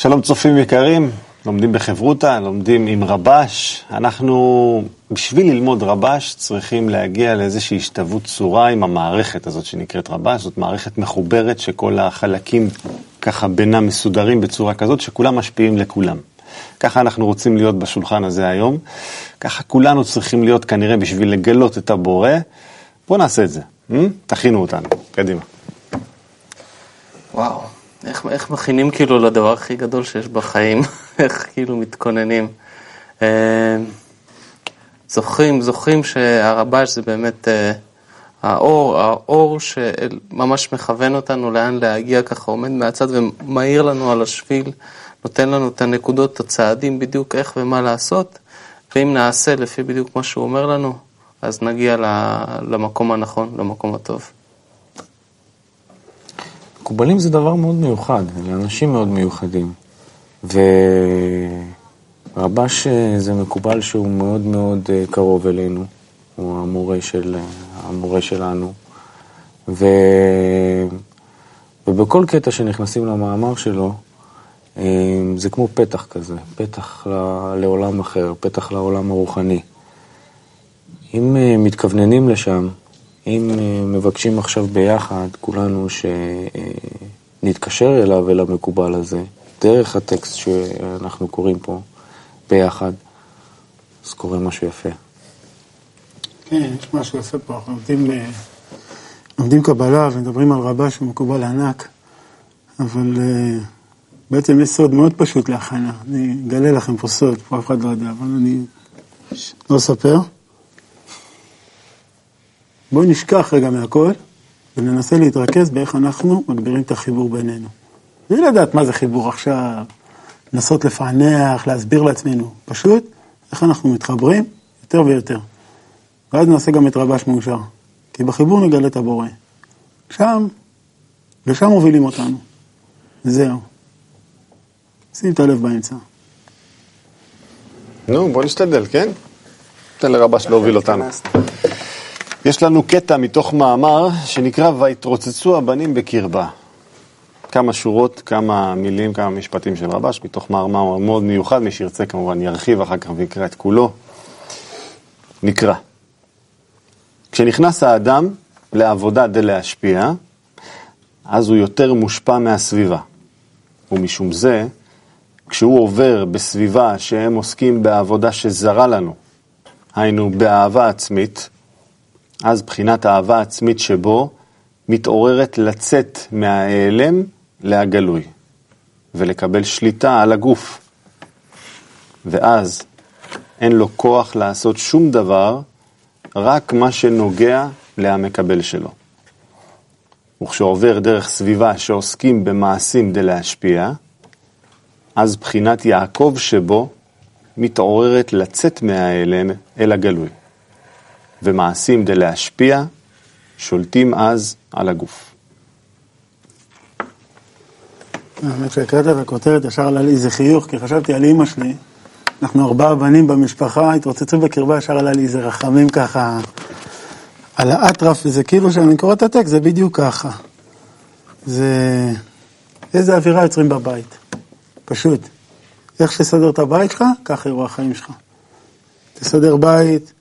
שלום צופים יקרים, לומדים בחברותה, לומדים עם רבש. אנחנו, בשביל ללמוד רבש, צריכים להגיע לאיזושהי השתוות צורה עם המערכת הזאת שנקראת רבש. זאת מערכת מחוברת שכל החלקים ככה בינם מסודרים בצורה כזאת שכולם משפיעים לכולם. ככה אנחנו רוצים להיות בשולחן הזה היום. ככה כולנו צריכים להיות כנראה בשביל לגלות את הבורא. בואו נעשה את זה. Hmm? תכינו אותנו. קדימה. וואו. איך, איך מכינים כאילו לדבר הכי גדול שיש בחיים? איך כאילו מתכוננים? אה, זוכרים, זוכרים שהרבש זה באמת אה, האור, האור שממש מכוון אותנו לאן להגיע, ככה עומד מהצד ומאיר לנו על השביל, נותן לנו את הנקודות, את הצעדים בדיוק איך ומה לעשות, ואם נעשה לפי בדיוק מה שהוא אומר לנו, אז נגיע למקום הנכון, למקום הטוב. מקובלים זה דבר מאוד מיוחד, אלה אנשים מאוד מיוחדים. ורבש זה מקובל שהוא מאוד מאוד אה, קרוב אלינו, הוא המורה, של, המורה שלנו. ו... ובכל קטע שנכנסים למאמר שלו, אה, זה כמו פתח כזה, פתח לעולם אחר, פתח לעולם הרוחני. אם אה, מתכווננים לשם, אם אה, מבקשים עכשיו ביחד, כולנו שנתקשר אליו, אל המקובל הזה, דרך הטקסט שאנחנו קוראים פה ביחד, אז קורה משהו יפה. כן, יש משהו יפה פה, אנחנו לומדים, אה, לומדים קבלה ומדברים על רבה שהוא מקובל ענק, אבל אה, בעצם יש סוד מאוד פשוט להכנה. אני אגלה לכם פה סוד, פה אף אחד לא יודע, אבל אני לא אספר. בואו נשכח רגע מהכל וננסה להתרכז באיך אנחנו מגבירים את החיבור בינינו. בלי לדעת מה זה חיבור עכשיו, לנסות לפענח, להסביר לעצמנו, פשוט איך אנחנו מתחברים יותר ויותר. ואז נעשה גם את רבש מאושר, כי בחיבור נגלה את הבורא. שם, לשם מובילים אותנו. זהו. שים את הלב באמצע. נו, בוא נשתדל, כן? תן לרבש להוביל אותנו. יש לנו קטע מתוך מאמר שנקרא ויתרוצצו הבנים בקרבה. כמה שורות, כמה מילים, כמה משפטים של רבש, מתוך מאמר מאוד מיוחד, מי שירצה כמובן ירחיב אחר כך ויקרא את כולו. נקרא. כשנכנס האדם לעבודה דלהשפיע, אז הוא יותר מושפע מהסביבה. ומשום זה, כשהוא עובר בסביבה שהם עוסקים בעבודה שזרה לנו, היינו באהבה עצמית, אז בחינת האהבה עצמית שבו מתעוררת לצאת מההיעלם להגלוי ולקבל שליטה על הגוף. ואז אין לו כוח לעשות שום דבר, רק מה שנוגע להמקבל שלו. וכשעובר דרך סביבה שעוסקים במעשים דלהשפיע, אז בחינת יעקב שבו מתעוררת לצאת מההיעלם אל הגלוי. ומעשים דלהשפיע, שולטים אז על הגוף. האמת שהקראת את הכותרת, ישר עלה לי איזה חיוך, כי חשבתי על אימא שלי. אנחנו ארבעה בנים במשפחה, התרוצצו בקרבה, ישר עלה לי איזה רחמים ככה על האטרף, וזה כאילו שאני קורא את הטקסט, זה בדיוק ככה. זה... איזה אווירה יוצרים בבית. פשוט. איך שתסדר את הבית שלך, ככה יראו החיים שלך. תסדר בית,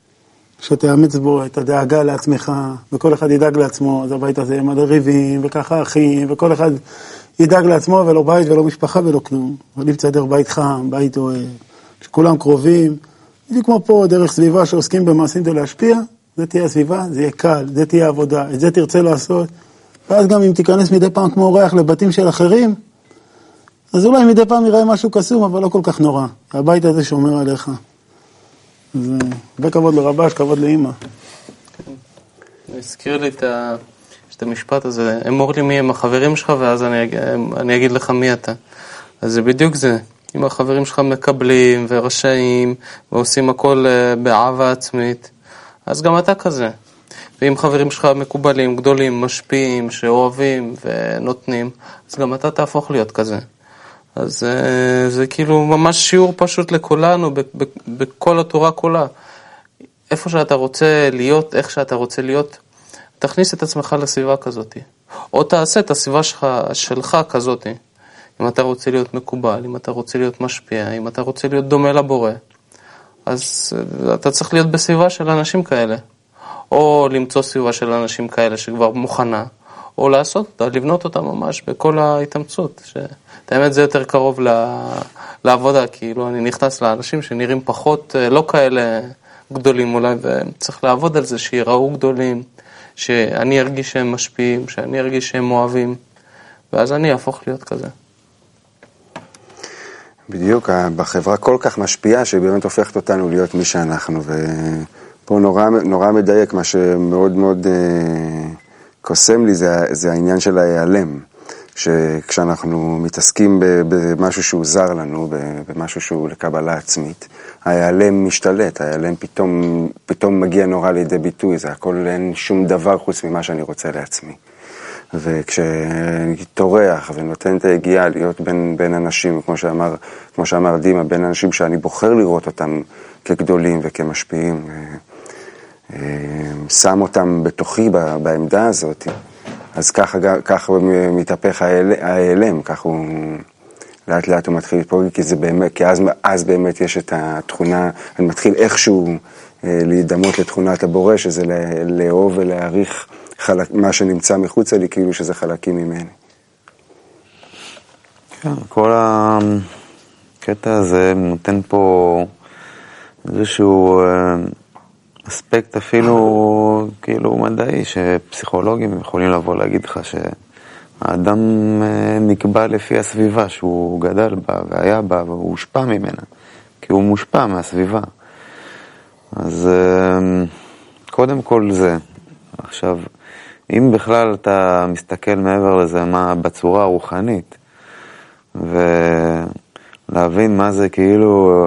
שתאמץ בו את הדאגה לעצמך, וכל אחד ידאג לעצמו, אז הבית הזה מלא ריבים, וככה אחים, וכל אחד ידאג לעצמו, ולא בית ולא משפחה ולא כלום. אבל אם תסדר בית חם, בית אוהב, שכולם קרובים, בדיוק כמו פה, דרך סביבה שעוסקים במעשים כדי להשפיע, זה תהיה הסביבה, זה יהיה קל, זה תהיה עבודה, את זה תרצה לעשות. ואז גם אם תיכנס מדי פעם כמו אורח לבתים של אחרים, אז אולי מדי פעם יראה משהו קסום, אבל לא כל כך נורא. הבית הזה שומר עליך. אז הרבה כבוד לרבש, כבוד לאימא. הזכיר לי את, ה... את המשפט הזה, אמור לי מי הם החברים שלך ואז אני, אני אגיד לך מי אתה. אז זה בדיוק זה. אם החברים שלך מקבלים ורשאים ועושים הכל אה, באהבה עצמית, אז גם אתה כזה. ואם חברים שלך מקובלים, גדולים, משפיעים, שאוהבים ונותנים, אז גם אתה תהפוך להיות כזה. אז אה, זה כאילו ממש שיעור פשוט לכולנו, בכל התורה כולה. איפה שאתה רוצה להיות, איך שאתה רוצה להיות, תכניס את עצמך לסביבה כזאת. או תעשה את הסביבה שלך, שלך כזאת. אם אתה רוצה להיות מקובל, אם אתה רוצה להיות משפיע, אם אתה רוצה להיות דומה לבורא, אז אה, אתה צריך להיות בסביבה של אנשים כאלה. או למצוא סביבה של אנשים כאלה שכבר מוכנה, או לעשות לבנות אותה ממש בכל ההתאמצות. ש... את האמת זה יותר קרוב לעבודה, כאילו אני נכנס לאנשים שנראים פחות, אה, לא כאלה גדולים אולי, וצריך לעבוד על זה, שיראו גדולים, שאני ארגיש שהם משפיעים, שאני ארגיש שהם אוהבים, ואז אני אהפוך להיות כזה. בדיוק, בחברה כל כך משפיעה, שהיא באמת הופכת אותנו להיות מי שאנחנו, ופה נורא, נורא מדייק, מה שמאוד מאוד אה, קוסם לי זה, זה העניין של ההיעלם. שכשאנחנו מתעסקים במשהו שהוא זר לנו, במשהו שהוא לקבלה עצמית, ההיעלם משתלט, ההיעלם פתאום, פתאום מגיע נורא לידי ביטוי, זה הכל אין שום דבר חוץ ממה שאני רוצה לעצמי. וכשאני טורח ונותן את היגיעה להיות בין, בין אנשים, כמו שאמר, כמו שאמר דימה, בין אנשים שאני בוחר לראות אותם כגדולים וכמשפיעים, אה, שם אותם בתוכי בעמדה הזאת, אז ככה, ככה מתהפך ההיעלם, ככה הוא לאט לאט הוא מתחיל להתפוגג, כי באמת, כי אז, אז באמת יש את התכונה, אני מתחיל איכשהו אה, להידמות לתכונת הבורא, שזה לאהוב ולהעריך חלק, מה שנמצא מחוצה לי, כאילו שזה חלקים ממני. כן, כל הקטע הזה נותן פה איזשהו אה, אספקט אפילו כאילו מדעי, שפסיכולוגים יכולים לבוא להגיד לך שהאדם אה, נקבע לפי הסביבה שהוא גדל בה והיה בה והוא הושפע ממנה, כי הוא מושפע מהסביבה. אז אה, קודם כל זה. עכשיו, אם בכלל אתה מסתכל מעבר לזה, מה בצורה הרוחנית, ולהבין מה זה כאילו,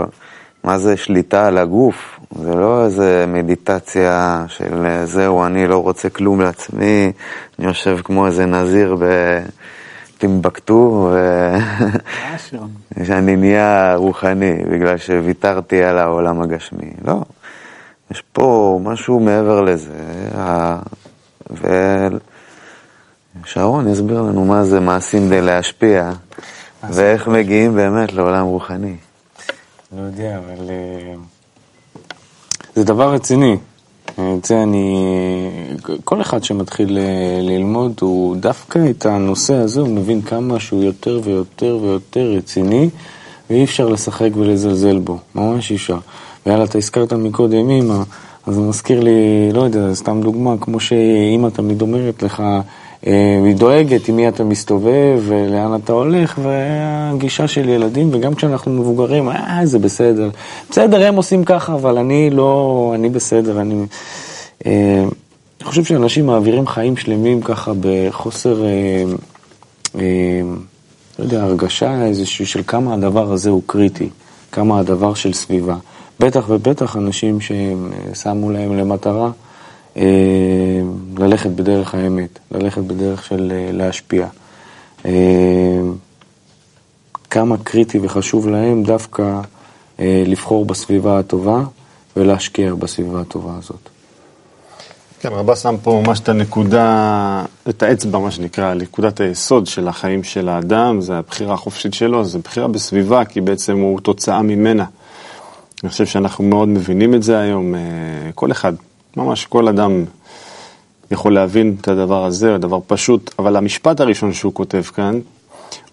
מה זה שליטה על הגוף, זה לא איזה מדיטציה של זהו, אני לא רוצה כלום לעצמי, אני יושב כמו איזה נזיר בטימבקטו, ושאני נהיה רוחני בגלל שוויתרתי על העולם הגשמי. לא, יש פה משהו מעבר לזה, ושרון יסביר לנו מה זה מעשים כדי להשפיע, ואיך מגיעים באמת לעולם רוחני. לא יודע, אבל... אה, זה דבר רציני. את זה אני... כל אחד שמתחיל אה, ללמוד, הוא דווקא את הנושא הזה, הוא מבין כמה שהוא יותר ויותר ויותר רציני, ואי אפשר לשחק ולזלזל בו, ממש אי אפשר. ויאללה, אתה הזכרת מקודם אימא, אז זה מזכיר לי, לא יודע, סתם דוגמה, כמו שאימא תמיד אומרת לך, אה, היא דואגת עם מי אתה מסתובב ולאן אתה הולך, והגישה של ילדים, וגם כשאנחנו מבוגרים, אה, זה בסדר. בסדר, הם עושים ככה, אבל אני לא, אני בסדר, אני... אה, אני חושב שאנשים מעבירים חיים שלמים ככה בחוסר, אה, לא יודע, הרגשה איזושהי של כמה הדבר הזה הוא קריטי, כמה הדבר של סביבה. בטח ובטח אנשים ששמו להם למטרה אה, ללכת בדרך האמת, ללכת בדרך של אה, להשפיע. אה, כמה קריטי וחשוב להם דווקא לבחור בסביבה הטובה ולהשקיע בסביבה הטובה הזאת. כן, רבא שם פה ממש את הנקודה, את האצבע, מה שנקרא, נקודת היסוד של החיים של האדם, זה הבחירה החופשית שלו, זה בחירה בסביבה, כי בעצם הוא תוצאה ממנה. אני חושב שאנחנו מאוד מבינים את זה היום, כל אחד ממש כל אדם יכול להבין את הדבר הזה, הדבר פשוט, אבל המשפט הראשון שהוא כותב כאן,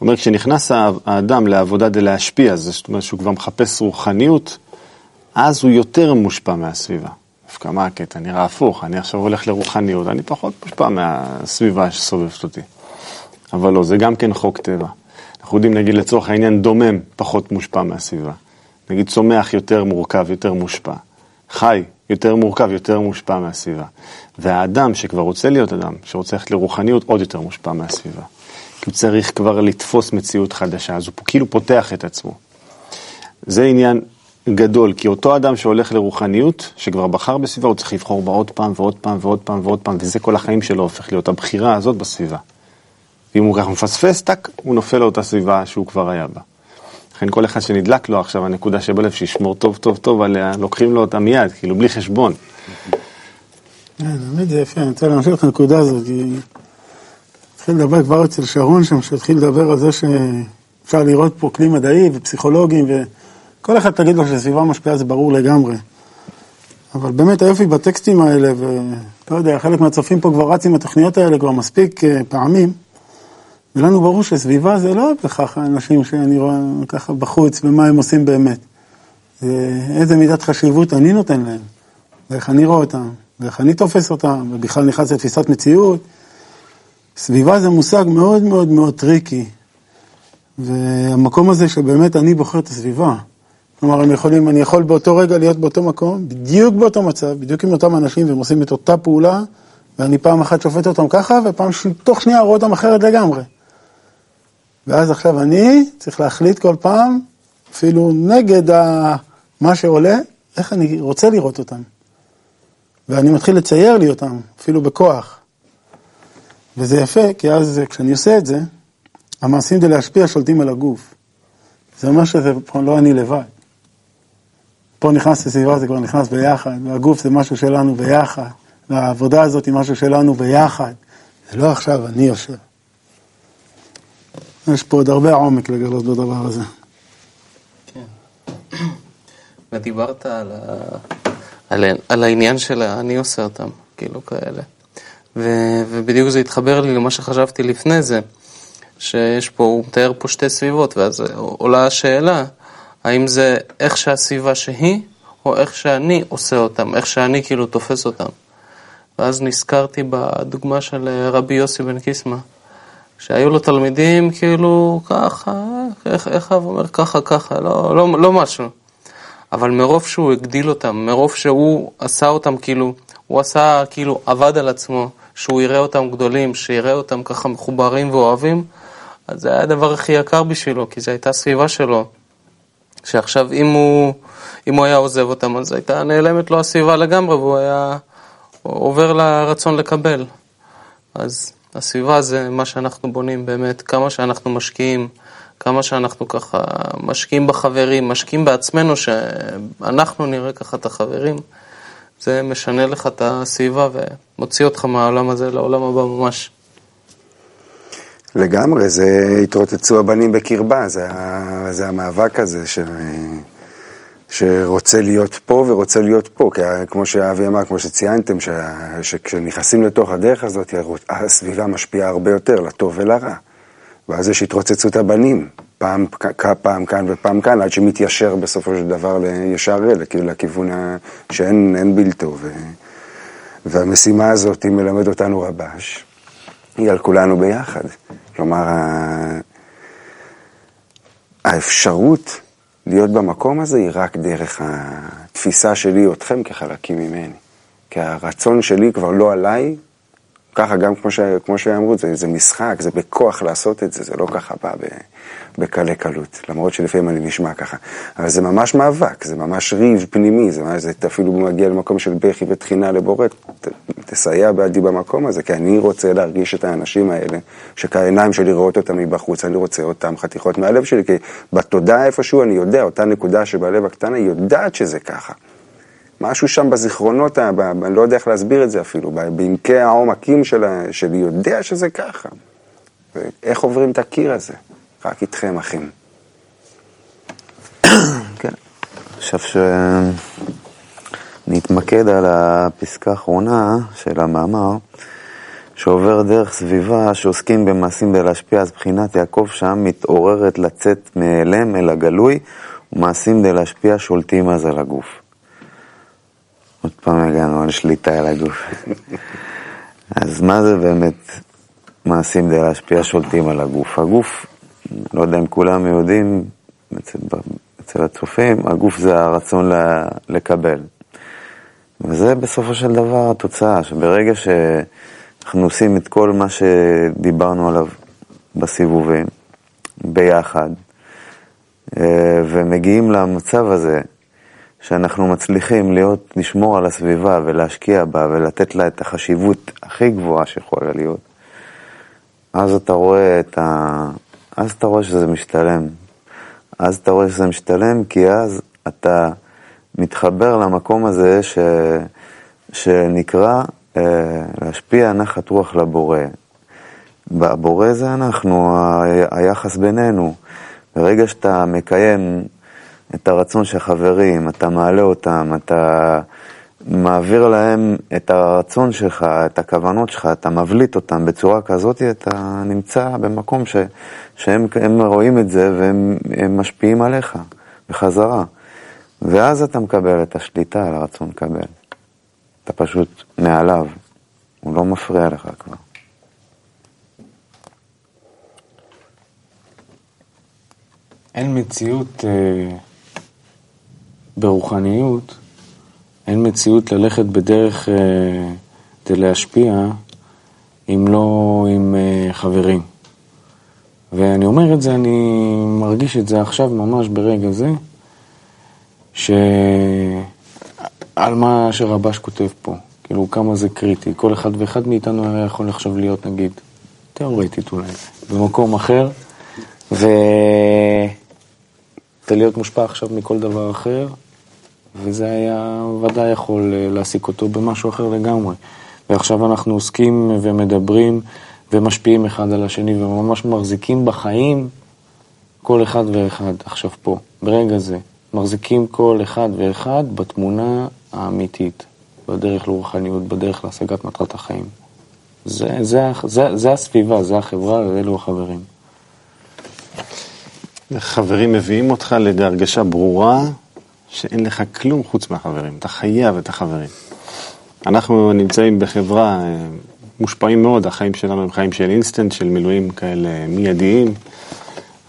אומר, כשנכנס האדם לעבודה די להשפיע, זאת אומרת שהוא כבר מחפש רוחניות, אז הוא יותר מושפע מהסביבה. דווקא מה הקטע? נראה הפוך, אני עכשיו הולך לרוחניות, אני פחות מושפע מהסביבה שסובבת אותי. אבל לא, זה גם כן חוק טבע. אנחנו יודעים, נגיד לצורך העניין, דומם פחות מושפע מהסביבה. נגיד צומח יותר מורכב, יותר מושפע. חי יותר מורכב, יותר מושפע מהסביבה. והאדם שכבר רוצה להיות אדם, שרוצה ללכת לרוחניות, עוד יותר מושפע מהסביבה. כי הוא צריך כבר לתפוס מציאות חדשה, אז הוא כאילו פותח את עצמו. זה עניין גדול, כי אותו אדם שהולך לרוחניות, שכבר בחר בסביבה, הוא צריך לבחור בה עוד פעם ועוד פעם ועוד פעם ועוד פעם, וזה כל החיים שלו הופך להיות, הבחירה הזאת בסביבה. ואם הוא ככה מפספס, טאק, הוא נופל לאותה סביבה שהוא כבר היה בה. לכן כל אחד שנדלק לו עכשיו הנקודה שבלב, שישמור טוב טוב טוב עליה, לוקחים לו אותה מיד, כאילו בלי חשבון. כן, באמת זה יפה, אני רוצה להמשיך את הנקודה הזאת, כי התחיל לדבר כבר אצל שרון שם, שהתחיל לדבר על זה אפשר לראות פה כלי מדעי ופסיכולוגים, וכל אחד תגיד לו שסביבה משפיעה זה ברור לגמרי. אבל באמת היופי בטקסטים האלה, ולא יודע, חלק מהצופים פה כבר רץ עם התוכניות האלה כבר מספיק אה, פעמים, ולנו ברור שסביבה זה לא בהכרח האנשים שאני רואה ככה בחוץ, ומה הם עושים באמת. זה איזה מידת חשיבות אני נותן להם, ואיך אני רואה אותם, ואיך אני תופס אותם, ובכלל נכנס לתפיסת מציאות. סביבה זה מושג מאוד מאוד מאוד tricky, והמקום הזה שבאמת אני בוחר את הסביבה. כלומר, אני, יכולים, אני יכול באותו רגע להיות באותו מקום, בדיוק באותו מצב, בדיוק עם אותם אנשים, והם עושים את אותה פעולה, ואני פעם אחת שופט אותם ככה, ופעם ש... תוך שנייה רואה אותם אחרת לגמרי. ואז עכשיו אני צריך להחליט כל פעם, אפילו נגד. מה שעולה, איך אני רוצה לראות אותם. ואני מתחיל לצייר לי אותם, אפילו בכוח. וזה יפה, כי אז כשאני עושה את זה, המעשים כדי להשפיע שולטים על הגוף. זה אומר שזה לא אני לבד. פה נכנס לסביבה, זה כבר נכנס ביחד, והגוף זה משהו שלנו ביחד, והעבודה הזאת היא משהו שלנו ביחד. זה לא עכשיו אני יושב. יש פה עוד הרבה עומק לגלות בדבר הזה. כן. ודיברת על, ה... על, על העניין של אני עושה אותם, כאילו כאלה. ו... ובדיוק זה התחבר לי למה שחשבתי לפני זה, שיש פה, הוא מתאר פה שתי סביבות, ואז עולה השאלה, האם זה איך שהסביבה שהיא, או איך שאני עושה אותם, איך שאני כאילו תופס אותם. ואז נזכרתי בדוגמה של רבי יוסי בן קיסמא, שהיו לו תלמידים כאילו ככה, איך, איך אב אומר ככה, ככה, לא, לא, לא משהו. אבל מרוב שהוא הגדיל אותם, מרוב שהוא עשה אותם כאילו, הוא עשה כאילו, עבד על עצמו, שהוא יראה אותם גדולים, שיראה אותם ככה מחוברים ואוהבים, אז זה היה הדבר הכי יקר בשבילו, כי זו הייתה סביבה שלו. שעכשיו אם הוא, אם הוא היה עוזב אותם, אז הייתה נעלמת לו הסביבה לגמרי, והוא היה עובר לרצון לקבל. אז הסביבה זה מה שאנחנו בונים באמת, כמה שאנחנו משקיעים, כמה שאנחנו ככה משקיעים בחברים, משקיעים בעצמנו, שאנחנו נראה ככה את החברים, זה משנה לך את הסביבה ומוציא אותך מהעולם הזה לעולם הבא ממש. לגמרי, זה התרוצצו הבנים בקרבה, זה, זה המאבק הזה ש, שרוצה להיות פה ורוצה להיות פה, כי כמו שאבי אמר, כמו שציינתם, שכשנכנסים לתוך הדרך הזאת, הסביבה משפיעה הרבה יותר, לטוב ולרע. ואז יש התרוצצות הבנים, פעם, פעם כאן ופעם כאן, עד שמתיישר בסופו של דבר אלה, כאילו לכיוון שאין בלתו. ו, והמשימה הזאת היא מלמד אותנו רבש, היא על כולנו ביחד. כלומר, האפשרות להיות במקום הזה היא רק דרך התפיסה שלי אתכם כחלקים ממני. כי הרצון שלי כבר לא עליי, ככה גם כמו, ש, כמו שאמרו, זה, זה משחק, זה בכוח לעשות את זה, זה לא ככה בא בקלי קלות, למרות שלפעמים אני נשמע ככה. אבל זה ממש מאבק, זה ממש ריב פנימי, זה, ממש, זה אפילו מגיע למקום של בכי ותחינה לבורא, תסייע בעדי במקום הזה, כי אני רוצה להרגיש את האנשים האלה, שכעיניים שלי רואות אותם מבחוץ, אני רוצה אותם חתיכות מהלב שלי, כי בתודעה איפשהו אני יודע, אותה נקודה שבלב הקטן היא יודעת שזה ככה. משהו שם בזיכרונות, אני לא יודע איך להסביר את זה אפילו, בעמקי העומקים שלי יודע שזה ככה. ואיך עוברים את הקיר הזה? רק איתכם, אחים. כן, עכשיו שנתמקד על הפסקה האחרונה של המאמר, שעובר דרך סביבה שעוסקים במעשים בלהשפיע, אז בחינת יעקב שם מתעוררת לצאת מאלם אל הגלוי, ומעשים בלהשפיע שולטים אז על הגוף. עוד פעם הגענו על שליטה על הגוף. אז מה זה באמת מעשים כדי להשפיע שולטים על הגוף? הגוף, לא יודע אם כולם יודעים, אצל, אצל הצופים, הגוף זה הרצון לקבל. וזה בסופו של דבר התוצאה, שברגע שאנחנו עושים את כל מה שדיברנו עליו בסיבובים, ביחד, אה, ומגיעים למצב הזה, שאנחנו מצליחים להיות, לשמור על הסביבה ולהשקיע בה ולתת לה את החשיבות הכי גבוהה שיכולה להיות, אז אתה רואה את ה... אז אתה רואה שזה משתלם. אז אתה רואה שזה משתלם כי אז אתה מתחבר למקום הזה ש... שנקרא אה, להשפיע נחת רוח לבורא. הבורא זה אנחנו, ה... היחס בינינו. ברגע שאתה מקיים את הרצון של חברים, אתה מעלה אותם, אתה מעביר להם את הרצון שלך, את הכוונות שלך, אתה מבליט אותם בצורה כזאת, אתה נמצא במקום ש, שהם רואים את זה והם משפיעים עליך בחזרה. ואז אתה מקבל את השליטה על הרצון לקבל. אתה פשוט מעליו, הוא לא מפריע לך כבר. אין מציאות אה, ברוחניות, אין מציאות ללכת בדרך אה, כדי להשפיע אם לא עם אה, חברים. ואני אומר את זה, אני מרגיש את זה עכשיו ממש ברגע זה, שעל מה שרבש כותב פה, כאילו כמה זה קריטי. כל אחד ואחד מאיתנו היה יכול עכשיו להיות, נגיד, תיאורטית אולי, במקום אחר, ו... להיות מושפע עכשיו מכל דבר אחר, וזה היה ודאי יכול אה, להעסיק אותו במשהו אחר לגמרי. ועכשיו אנחנו עוסקים ומדברים ומשפיעים אחד על השני וממש מחזיקים בחיים כל אחד ואחד עכשיו פה, ברגע זה. מחזיקים כל אחד ואחד בתמונה האמיתית, בדרך לרוחניות, בדרך להשגת מטרת החיים. זה, זה, זה, זה הסביבה, זה החברה ואלו החברים. חברים מביאים אותך לידי הרגשה ברורה שאין לך כלום חוץ מהחברים, אתה חייב את החברים. אנחנו נמצאים בחברה, אה, מושפעים מאוד, החיים שלנו הם חיים של אינסטנט, של מילואים כאלה מיידיים,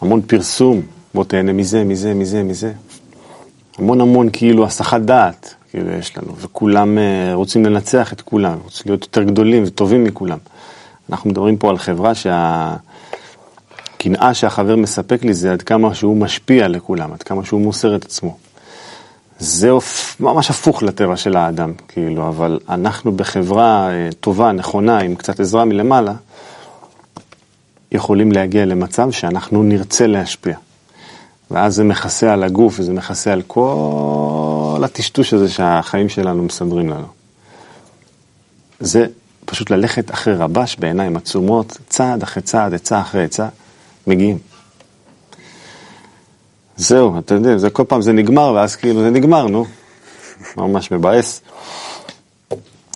המון פרסום, בוא תהנה מזה, מזה, מזה, מזה. המון המון כאילו הסחת דעת, כאילו יש לנו, וכולם אה, רוצים לנצח את כולם, רוצים להיות יותר גדולים וטובים מכולם. אנחנו מדברים פה על חברה שה... הקנאה שהחבר מספק לי זה עד כמה שהוא משפיע לכולם, עד כמה שהוא מוסר את עצמו. זה ממש הפוך לטבע של האדם, כאילו, אבל אנחנו בחברה אה, טובה, נכונה, עם קצת עזרה מלמעלה, יכולים להגיע למצב שאנחנו נרצה להשפיע. ואז זה מכסה על הגוף וזה מכסה על כל הטשטוש הזה שהחיים שלנו מסדרים לנו. זה פשוט ללכת אחרי רבש בעיניים עצומות, צעד אחרי צעד, עצה אחרי עצה, מגיעים. זהו, אתה יודע, זה כל פעם זה נגמר, ואז כאילו זה נגמר, נו. ממש מבאס.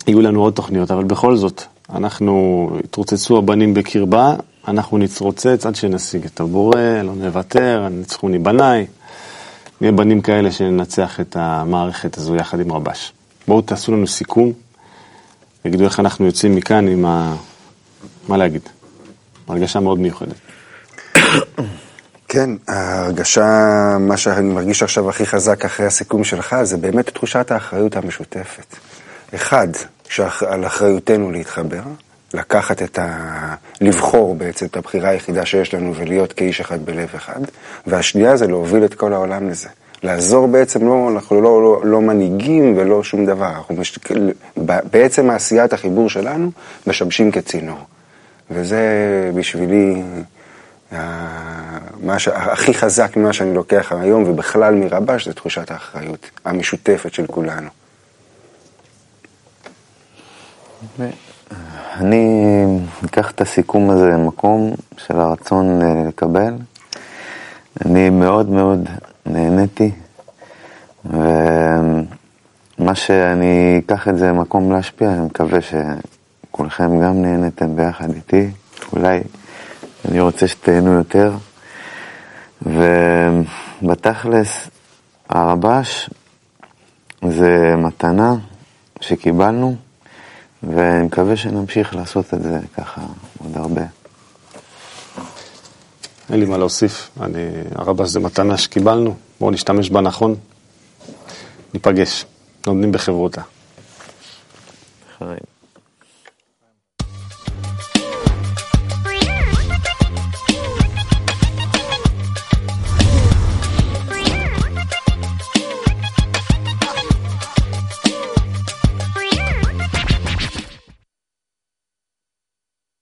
יהיו לנו עוד תוכניות, אבל בכל זאת, אנחנו, התרוצצו הבנים בקרבה, אנחנו נתרוצץ עד שנשיג את הבורא, לא נוותר, ניצחוני בניי. נהיה בנים כאלה שננצח את המערכת הזו יחד עם רבש. בואו תעשו לנו סיכום, תגידו איך אנחנו יוצאים מכאן עם ה... מה להגיד? הרגשה מאוד מיוחדת. כן, ההרגשה, מה שאני מרגיש עכשיו הכי חזק אחרי הסיכום שלך, זה באמת תחושת האחריות המשותפת. אחד, שעל אחריותנו להתחבר, לקחת את ה... לבחור בעצם את הבחירה היחידה שיש לנו ולהיות כאיש אחד בלב אחד, והשנייה זה להוביל את כל העולם לזה. לעזור בעצם, לא, אנחנו לא, לא, לא מנהיגים ולא שום דבר, אנחנו מש... בעצם עשיית החיבור שלנו משמשים כצינור. וזה בשבילי מה שהכי חזק ממה שאני לוקח היום, ובכלל מרבש, זה תחושת האחריות המשותפת של כולנו. אני אקח את הסיכום הזה למקום של הרצון אה, לקבל. אני מאוד מאוד נהניתי, ומה שאני אקח את זה למקום להשפיע, אני מקווה שכולכם גם נהניתם ביחד איתי. אולי אני רוצה שתהנו יותר. ובתכלס, הרבש זה מתנה שקיבלנו, ואני מקווה שנמשיך לעשות את זה ככה עוד הרבה. אין לי מה להוסיף, אני, הרבש זה מתנה שקיבלנו, בואו נשתמש בה נכון, ניפגש, לומדים בחברותה. חיים.